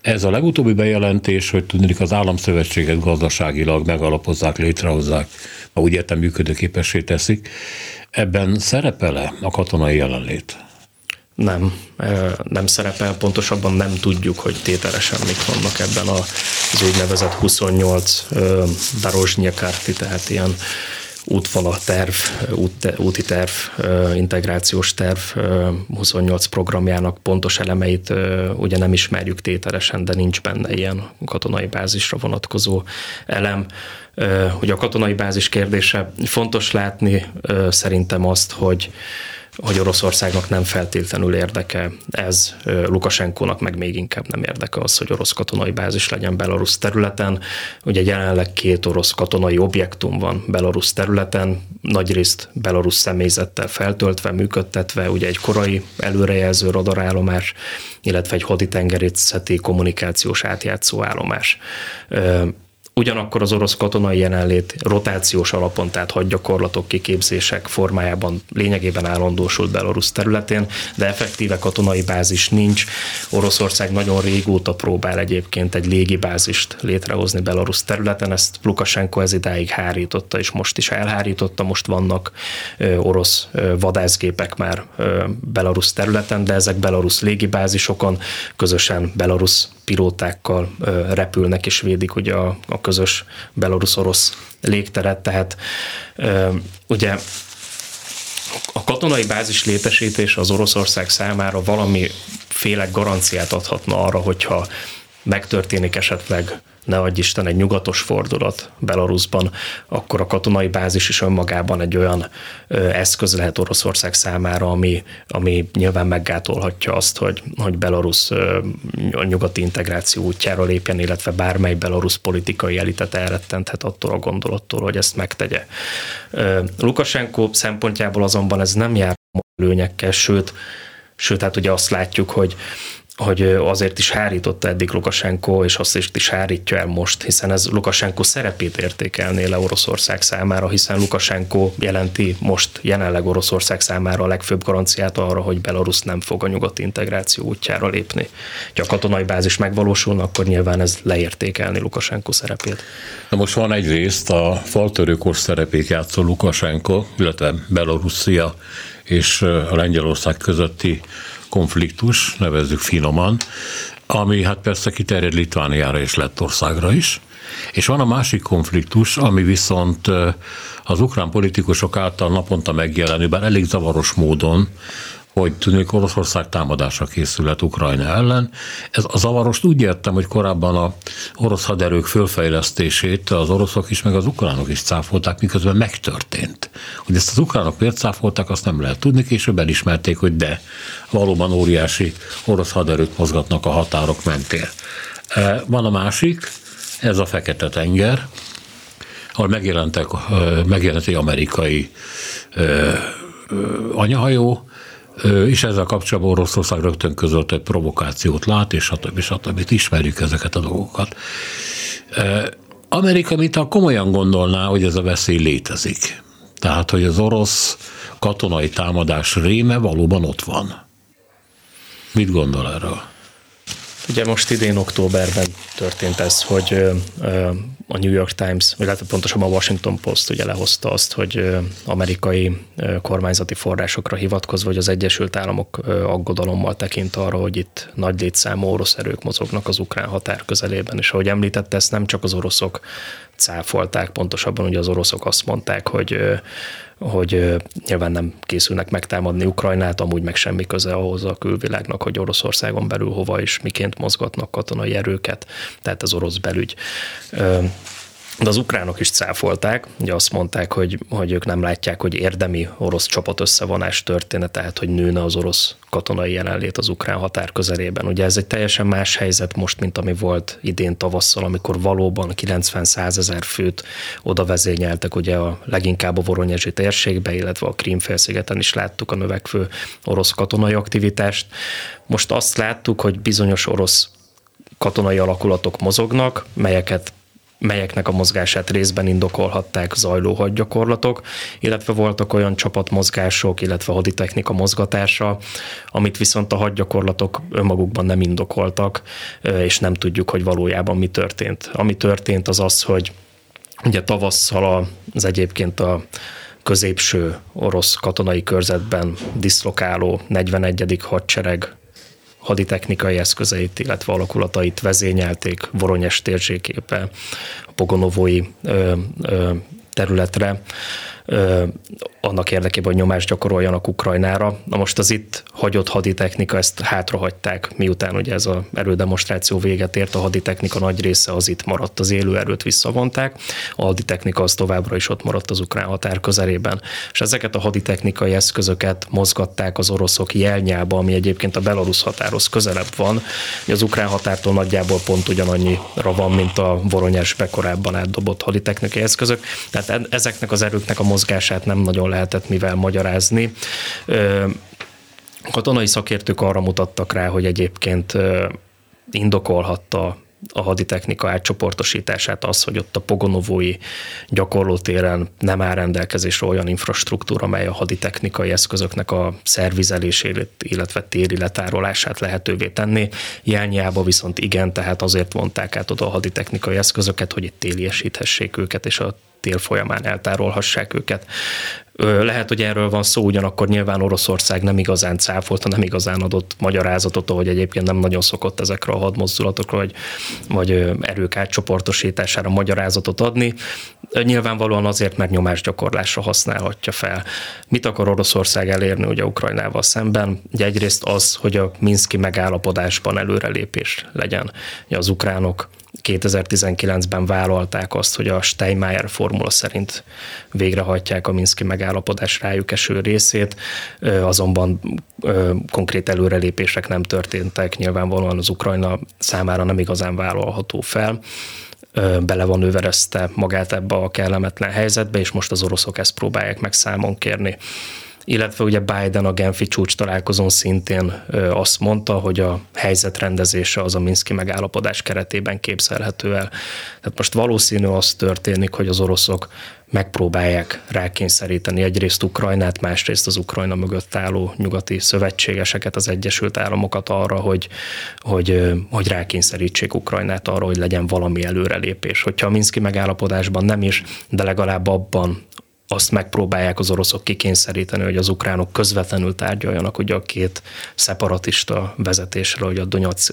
[SPEAKER 2] Ez a legutóbbi bejelentés, hogy tudnék az államszövetséget gazdaságilag megalapozzák, létrehozzák, ha úgy értem működőképessé teszik, ebben szerepele a katonai jelenlét?
[SPEAKER 3] Nem, nem szerepel, pontosabban nem tudjuk, hogy tételesen mik vannak ebben az úgynevezett 28 Darozsnyakárti, tehát ilyen útfala terv, út, úti terv, integrációs terv 28 programjának pontos elemeit ugye nem ismerjük tételesen, de nincs benne ilyen katonai bázisra vonatkozó elem. Ugye a katonai bázis kérdése fontos látni szerintem azt, hogy hogy Oroszországnak nem feltétlenül érdeke ez, Lukasenkónak meg még inkább nem érdeke az, hogy orosz katonai bázis legyen Belarus területen. Ugye jelenleg két orosz katonai objektum van Belarus területen, nagyrészt Belarus személyzettel feltöltve, működtetve, ugye egy korai előrejelző radarállomás, illetve egy haditengerészeti kommunikációs átjátszó állomás. Ugyanakkor az orosz katonai jelenlét rotációs alapon, tehát hadgyakorlatok, kiképzések formájában lényegében állandósult Belarus területén, de effektíve katonai bázis nincs. Oroszország nagyon régóta próbál egyébként egy légibázist létrehozni Belarus területen, ezt Lukasenko ez idáig hárította, és most is elhárította, most vannak orosz vadászgépek már Belarus területen, de ezek Belarus légibázisokon közösen Belarus pilótákkal repülnek és védik ugye a, a közös belorusz-orosz légteret, tehát ugye a katonai bázis létesítés az Oroszország számára valami féle garanciát adhatna arra, hogyha megtörténik esetleg ne adj Isten, egy nyugatos fordulat Belarusban, akkor a katonai bázis is önmagában egy olyan eszköz lehet Oroszország számára, ami, ami nyilván meggátolhatja azt, hogy, hogy Belarus a nyugati integráció útjára lépjen, illetve bármely Belarus politikai elitet elrettenthet attól a gondolattól, hogy ezt megtegye. Lukasenko szempontjából azonban ez nem jár előnyekkel, sőt, sőt, hát ugye azt látjuk, hogy hogy azért is hárította eddig Lukasenko, és azt is, hárítja el most, hiszen ez Lukasenko szerepét értékelné le Oroszország számára, hiszen Lukasenko jelenti most jelenleg Oroszország számára a legfőbb garanciát arra, hogy Belarus nem fog a nyugati integráció útjára lépni. Ha a katonai bázis megvalósulna, akkor nyilván ez leértékelni Lukasenko szerepét.
[SPEAKER 2] Na most van egyrészt a faltörőkor szerepét játszó Lukasenko, illetve Belorusszia és a Lengyelország közötti konfliktus, nevezzük finoman, ami hát persze kiterjed Litvániára és Lettországra is. És van a másik konfliktus, ami viszont az ukrán politikusok által naponta megjelenő, bár elég zavaros módon, hogy tűnik Oroszország támadásra készület Ukrajna ellen. Ez a zavarost úgy értem, hogy korábban a orosz haderők fölfejlesztését az oroszok is, meg az ukránok is cáfolták, miközben megtörtént. Hogy ezt az ukránok miért cáfolták, azt nem lehet tudni, később elismerték, hogy de, valóban óriási orosz haderők mozgatnak a határok mentén. E, van a másik, ez a Fekete-tenger, ahol megjelentek, megjelent egy amerikai anyahajó, és ezzel kapcsolatban Oroszország rögtön közölt, hogy provokációt lát, és stb. stb. Ismerjük ezeket a dolgokat. Amerika, mint a komolyan gondolná, hogy ez a veszély létezik. Tehát, hogy az orosz katonai támadás réme valóban ott van. Mit gondol erről?
[SPEAKER 3] Ugye most idén októberben történt ez, hogy a New York Times, vagy lehet pontosabban a Washington Post ugye lehozta azt, hogy amerikai kormányzati forrásokra hivatkozva, hogy az Egyesült Államok aggodalommal tekint arra, hogy itt nagy létszámú orosz erők mozognak az ukrán határ közelében, és ahogy említette, ezt nem csak az oroszok cáfolták, pontosabban ugye az oroszok azt mondták, hogy hogy nyilván nem készülnek megtámadni Ukrajnát, amúgy meg semmi köze ahhoz a külvilágnak, hogy Oroszországon belül hova és miként mozgatnak katonai erőket, tehát az orosz belügy. De az ukránok is cáfolták, ugye azt mondták, hogy, hogy ők nem látják, hogy érdemi orosz csapat összevonás történne, tehát hogy nőne az orosz katonai jelenlét az ukrán határ közelében. Ugye ez egy teljesen más helyzet most, mint ami volt idén tavasszal, amikor valóban 90-100 ezer főt oda vezényeltek, ugye a leginkább a Voronyezsi térségbe, illetve a Krímfélszigeten is láttuk a növekvő orosz katonai aktivitást. Most azt láttuk, hogy bizonyos orosz katonai alakulatok mozognak, melyeket melyeknek a mozgását részben indokolhatták zajló hadgyakorlatok, illetve voltak olyan csapatmozgások, illetve haditechnika mozgatása, amit viszont a hadgyakorlatok önmagukban nem indokoltak, és nem tudjuk, hogy valójában mi történt. Ami történt az az, hogy ugye tavasszal az egyébként a középső orosz katonai körzetben diszlokáló 41. hadsereg haditechnikai eszközeit, illetve alakulatait vezényelték Voronyes térségépe, a Pogonovói ö, ö, területre annak érdekében, hogy nyomást gyakoroljanak Ukrajnára. Na most az itt hagyott haditechnika, ezt hátrahagyták, miután ugye ez az erődemonstráció véget ért, a haditechnika nagy része az itt maradt, az élő erőt visszavonták, a haditechnika az továbbra is ott maradt az ukrán határ közelében. És ezeket a haditechnikai eszközöket mozgatták az oroszok jelnyába, ami egyébként a belarusz határhoz közelebb van, az ukrán határtól nagyjából pont ugyanannyira van, mint a voronyásbe korábban átdobott haditechnikai eszközök. Tehát ezeknek az erőknek a mozgását nem nagyon lehetett mivel magyarázni. Katonai szakértők arra mutattak rá, hogy egyébként indokolhatta a haditechnika átcsoportosítását az, hogy ott a pogonovói gyakorlótéren nem áll rendelkezésre olyan infrastruktúra, mely a haditechnikai eszközöknek a szervizelését, illetve téri letárolását lehetővé tenni. Jelnyába viszont igen, tehát azért vonták át oda a haditechnikai eszközöket, hogy itt téliesíthessék őket, és a tél folyamán eltárolhassák őket. Lehet, hogy erről van szó, ugyanakkor nyilván Oroszország nem igazán cáfolta, nem igazán adott magyarázatot, hogy egyébként nem nagyon szokott ezekre a hadmozdulatokra, vagy, vagy erők átcsoportosítására magyarázatot adni. Nyilvánvalóan azért, mert nyomásgyakorlásra használhatja fel. Mit akar Oroszország elérni ugye Ukrajnával szemben? Ugye egyrészt az, hogy a Minszki megállapodásban előrelépés legyen. Ugye az ukránok 2019-ben vállalták azt, hogy a Steinmeier formula szerint végrehajtják a Minszki megállapodás rájuk eső részét, azonban konkrét előrelépések nem történtek, nyilvánvalóan az Ukrajna számára nem igazán vállalható fel. Bele van överezte magát ebbe a kellemetlen helyzetbe, és most az oroszok ezt próbálják meg számon kérni illetve ugye Biden a Genfi csúcs találkozón szintén azt mondta, hogy a helyzet rendezése az a Minszki megállapodás keretében képzelhető el. Tehát most valószínű az történik, hogy az oroszok megpróbálják rákényszeríteni egyrészt Ukrajnát, másrészt az Ukrajna mögött álló nyugati szövetségeseket, az Egyesült Államokat arra, hogy, hogy, hogy rákényszerítsék Ukrajnát arra, hogy legyen valami előrelépés. Hogyha a Minszki megállapodásban nem is, de legalább abban azt megpróbálják az oroszok kikényszeríteni, hogy az ukránok közvetlenül tárgyaljanak ugye a két szeparatista vezetésről, hogy a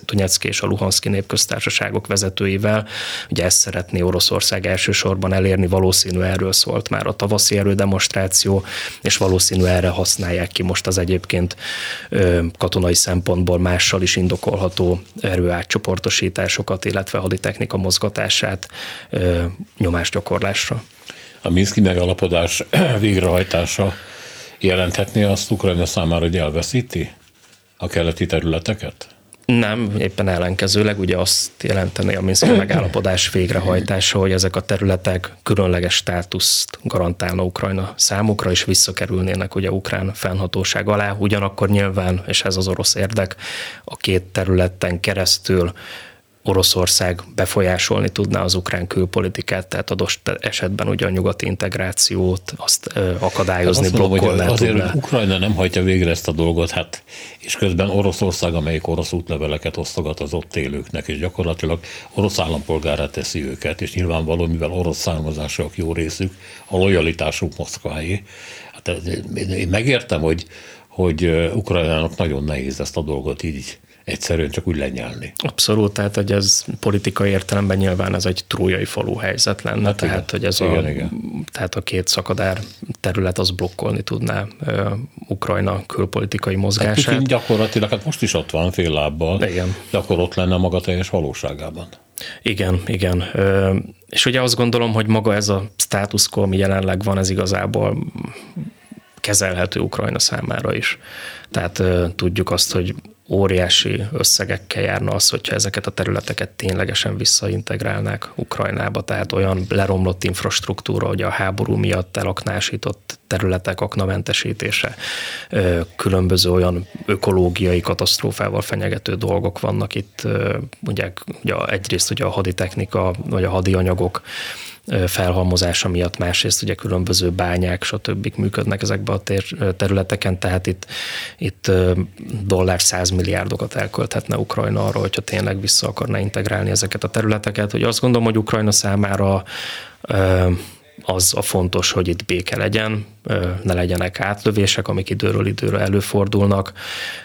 [SPEAKER 3] Donetszki és a Luhanszki népköztársaságok vezetőivel. Ugye ezt szeretné Oroszország elsősorban elérni, valószínű erről szólt már a tavaszi erődemonstráció, és valószínű erre használják ki most az egyébként katonai szempontból mással is indokolható erőátcsoportosításokat, illetve haditechnika mozgatását nyomásgyakorlásra.
[SPEAKER 2] A Minszki megalapodás végrehajtása jelenthetné azt Ukrajna számára, hogy elveszíti a keleti területeket?
[SPEAKER 3] Nem, éppen ellenkezőleg ugye azt jelenteni a Minszki megállapodás végrehajtása, hogy ezek a területek különleges státuszt garantálna Ukrajna számukra, és visszakerülnének ugye ukrán fennhatóság alá. Ugyanakkor nyilván, és ez az orosz érdek, a két területen keresztül Oroszország befolyásolni tudná az ukrán külpolitikát, tehát adott esetben ugye a nyugati integrációt azt akadályozni, hát blokkolni
[SPEAKER 2] hogy Azért, hogy Ukrajna nem hagyja végre ezt a dolgot, hát és közben Oroszország, amelyik orosz útleveleket osztogat az ott élőknek, és gyakorlatilag orosz állampolgárá teszi őket, és nyilvánvaló, mivel orosz származások jó részük, a lojalitásuk Moszkváé. Hát én megértem, hogy, hogy Ukrajnának nagyon nehéz ezt a dolgot így egyszerűen csak úgy lenyelni.
[SPEAKER 3] Abszolút, tehát hogy ez politikai értelemben nyilván ez egy trójai falu helyzet lenne, hát tehát igen. hogy ez igen, a, igen. tehát a két szakadár terület az blokkolni tudná uh, Ukrajna külpolitikai mozgását. Hát
[SPEAKER 2] gyakorlatilag, hát most is ott van fél lábbal, igen. de akkor ott lenne maga teljes valóságában.
[SPEAKER 3] Igen, igen. És ugye azt gondolom, hogy maga ez a status quo, ami jelenleg van, ez igazából kezelhető Ukrajna számára is. Tehát tudjuk azt, hogy óriási összegekkel járna az, hogyha ezeket a területeket ténylegesen visszaintegrálnák Ukrajnába, tehát olyan leromlott infrastruktúra, hogy a háború miatt elaknásított területek aknamentesítése, különböző olyan ökológiai katasztrófával fenyegető dolgok vannak itt, ugye, ugye egyrészt ugye a haditechnika, vagy a hadianyagok felhalmozása miatt, másrészt ugye különböző bányák, stb. működnek ezekbe a területeken, tehát itt, itt dollár 100 milliárdokat elkölthetne Ukrajna arra, hogyha tényleg vissza akarna integrálni ezeket a területeket. Hogy azt gondolom, hogy Ukrajna számára az a fontos, hogy itt béke legyen, ne legyenek átlövések, amik időről időre előfordulnak.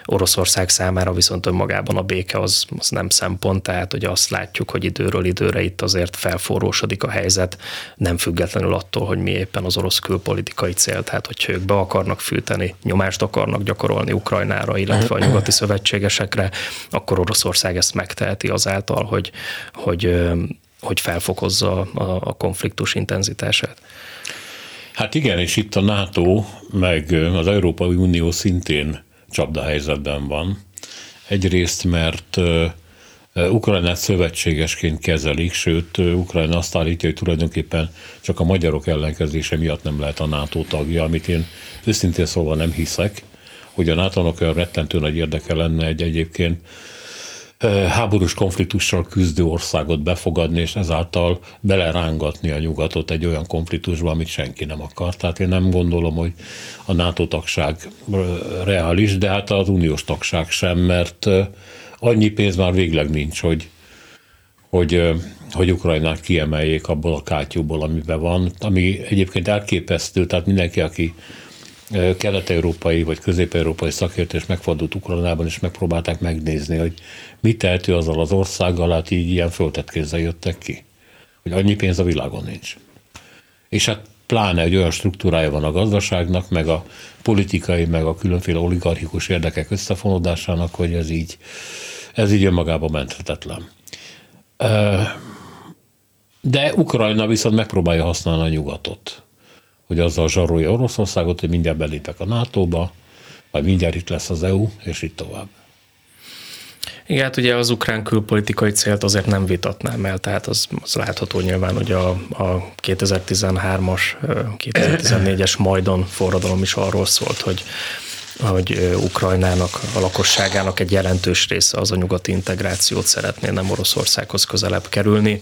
[SPEAKER 3] Oroszország számára viszont önmagában a béke az, az nem szempont, tehát hogy azt látjuk, hogy időről időre itt azért felforrósodik a helyzet, nem függetlenül attól, hogy mi éppen az orosz külpolitikai cél, tehát hogyha ők be akarnak fűteni, nyomást akarnak gyakorolni Ukrajnára, illetve a nyugati szövetségesekre, akkor Oroszország ezt megteheti azáltal, hogy, hogy hogy felfokozza a, a konfliktus intenzitását.
[SPEAKER 2] Hát igen, és itt a NATO, meg az Európai Unió szintén csapdahelyzetben van. Egyrészt, mert Ukrajnát szövetségesként kezelik, sőt, Ukrajna azt állítja, hogy tulajdonképpen csak a magyarok ellenkezése miatt nem lehet a NATO tagja, amit én őszintén szólva nem hiszek, hogy a NATO-nak olyan rettentő nagy érdeke lenne egy egyébként háborús konfliktussal küzdő országot befogadni, és ezáltal belerángatni a nyugatot egy olyan konfliktusba, amit senki nem akar. Tehát én nem gondolom, hogy a NATO tagság reális, de hát az uniós tagság sem, mert annyi pénz már végleg nincs, hogy, hogy, hogy Ukrajnát kiemeljék abból a kátyúból, amiben van, ami egyébként elképesztő, tehát mindenki, aki kelet-európai vagy közép-európai szakértés megfordult Ukrajnában, és megpróbálták megnézni, hogy mit tehető azzal az országgal, hát így ilyen föltett kézzel jöttek ki. Hogy annyi pénz a világon nincs. És hát pláne egy olyan struktúrája van a gazdaságnak, meg a politikai, meg a különféle oligarchikus érdekek összefonódásának, hogy ez így, ez így önmagában menthetetlen. De Ukrajna viszont megpróbálja használni a nyugatot hogy azzal zsarolja Oroszországot, hogy mindjárt belépek a NATO-ba, vagy mindjárt itt lesz az EU, és így tovább.
[SPEAKER 3] Igen, hát ugye az ukrán külpolitikai célt azért nem vitatnám el, tehát az, az látható nyilván, hogy a, a 2013-as, 2014-es Majdon forradalom is arról szólt, hogy hogy Ukrajnának, a lakosságának egy jelentős része az a nyugati integrációt szeretné nem Oroszországhoz közelebb kerülni.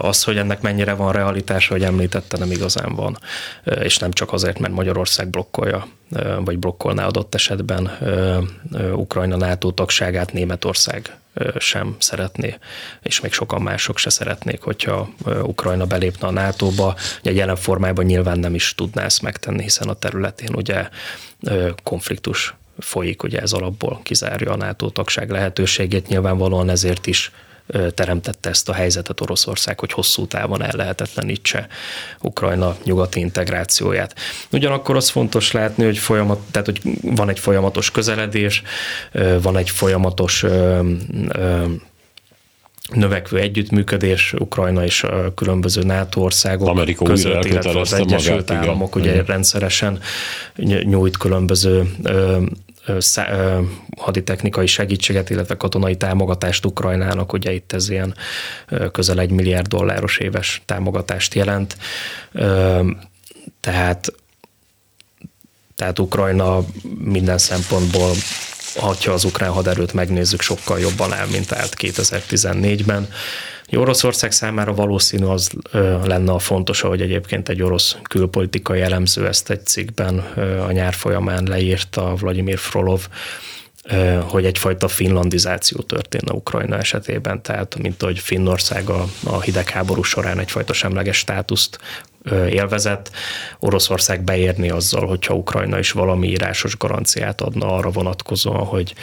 [SPEAKER 3] Az, hogy ennek mennyire van realitása, hogy említette, nem igazán van. És nem csak azért, mert Magyarország blokkolja, vagy blokkolná adott esetben Ukrajna NATO tagságát Németország sem szeretné, és még sokan mások se szeretnék, hogyha Ukrajna belépne a NATO-ba. Ugye jelen formájában nyilván nem is tudná ezt megtenni, hiszen a területén ugye konfliktus folyik, ugye ez alapból kizárja a NATO tagság lehetőségét, nyilvánvalóan ezért is teremtette ezt a helyzetet Oroszország, hogy hosszú távon el lehetetlenítse Ukrajna nyugati integrációját. Ugyanakkor az fontos látni, hogy, folyamat, tehát, hogy van egy folyamatos közeledés, van egy folyamatos növekvő együttműködés Ukrajna és a különböző NATO országok
[SPEAKER 2] Amerika
[SPEAKER 3] között, illetve az Egyesült magát, Államok igen. ugye igen. rendszeresen nyújt különböző haditechnikai segítséget, illetve katonai támogatást Ukrajnának, ugye itt ez ilyen közel egy milliárd dolláros éves támogatást jelent. Tehát tehát Ukrajna minden szempontból, ha az ukrán haderőt megnézzük, sokkal jobban áll, mint állt 2014-ben. Oroszország számára valószínű az lenne a fontos, ahogy egyébként egy orosz külpolitikai elemző ezt egy cikkben a nyár folyamán leírta Vladimir Frolov, hogy egyfajta finlandizáció történne Ukrajna esetében, tehát mint hogy Finnország a, a hidegháború során egyfajta semleges státuszt élvezett, Oroszország beérni azzal, hogyha Ukrajna is valami írásos garanciát adna arra vonatkozóan, hogy,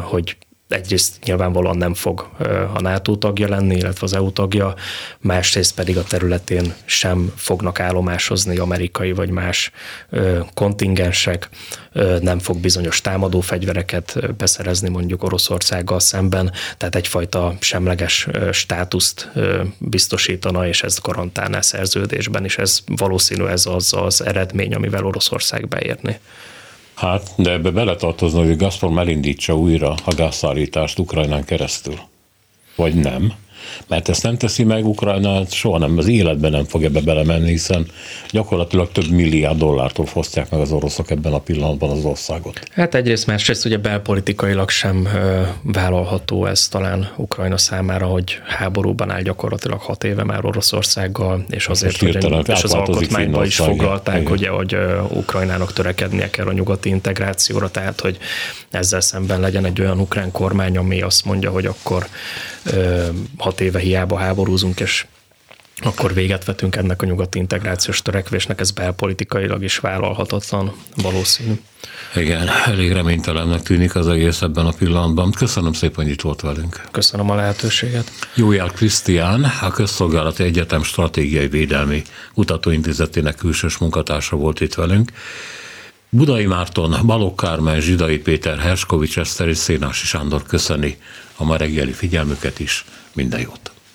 [SPEAKER 3] hogy egyrészt nyilvánvalóan nem fog a NATO tagja lenni, illetve az EU tagja, másrészt pedig a területén sem fognak állomásozni amerikai vagy más kontingensek, nem fog bizonyos támadó fegyvereket beszerezni mondjuk Oroszországgal szemben, tehát egyfajta semleges státuszt biztosítana, és ezt garantálná szerződésben, és ez valószínű ez az az eredmény, amivel Oroszország beérni.
[SPEAKER 2] Hát, de ebbe beletartozna, hogy Gazprom elindítsa újra a gázszállítást Ukrajnán keresztül. Vagy nem mert ezt nem teszi meg Ukrajna, soha nem, az életben nem fog ebbe belemenni, hiszen gyakorlatilag több milliárd dollártól fosztják meg az oroszok ebben a pillanatban az országot.
[SPEAKER 3] Hát egyrészt másrészt ugye belpolitikailag sem vállalható ez talán Ukrajna számára, hogy háborúban áll gyakorlatilag hat éve már Oroszországgal, és hát azért, hogy és az alkotmányban is foglalták, ugye, hogy Ukrajnának törekednie kell a nyugati integrációra, tehát hogy ezzel szemben legyen egy olyan ukrán kormány, ami azt mondja, hogy akkor hat éve hiába háborúzunk, és akkor véget vetünk ennek a nyugati integrációs törekvésnek, ez belpolitikailag is vállalhatatlan valószínű.
[SPEAKER 2] Igen, elég reménytelennek tűnik az egész ebben a pillanatban. Köszönöm szépen, hogy itt volt velünk.
[SPEAKER 3] Köszönöm a lehetőséget.
[SPEAKER 2] Jójár Krisztián, a Közszolgálati Egyetem Stratégiai Védelmi Kutatóintézetének külsős munkatársa volt itt velünk. Budai Márton, Balogh Kármán, Zsidai Péter, Herskovics Eszter és Szénási Sándor köszöni a ma reggeli figyelmüket is. Minden jót!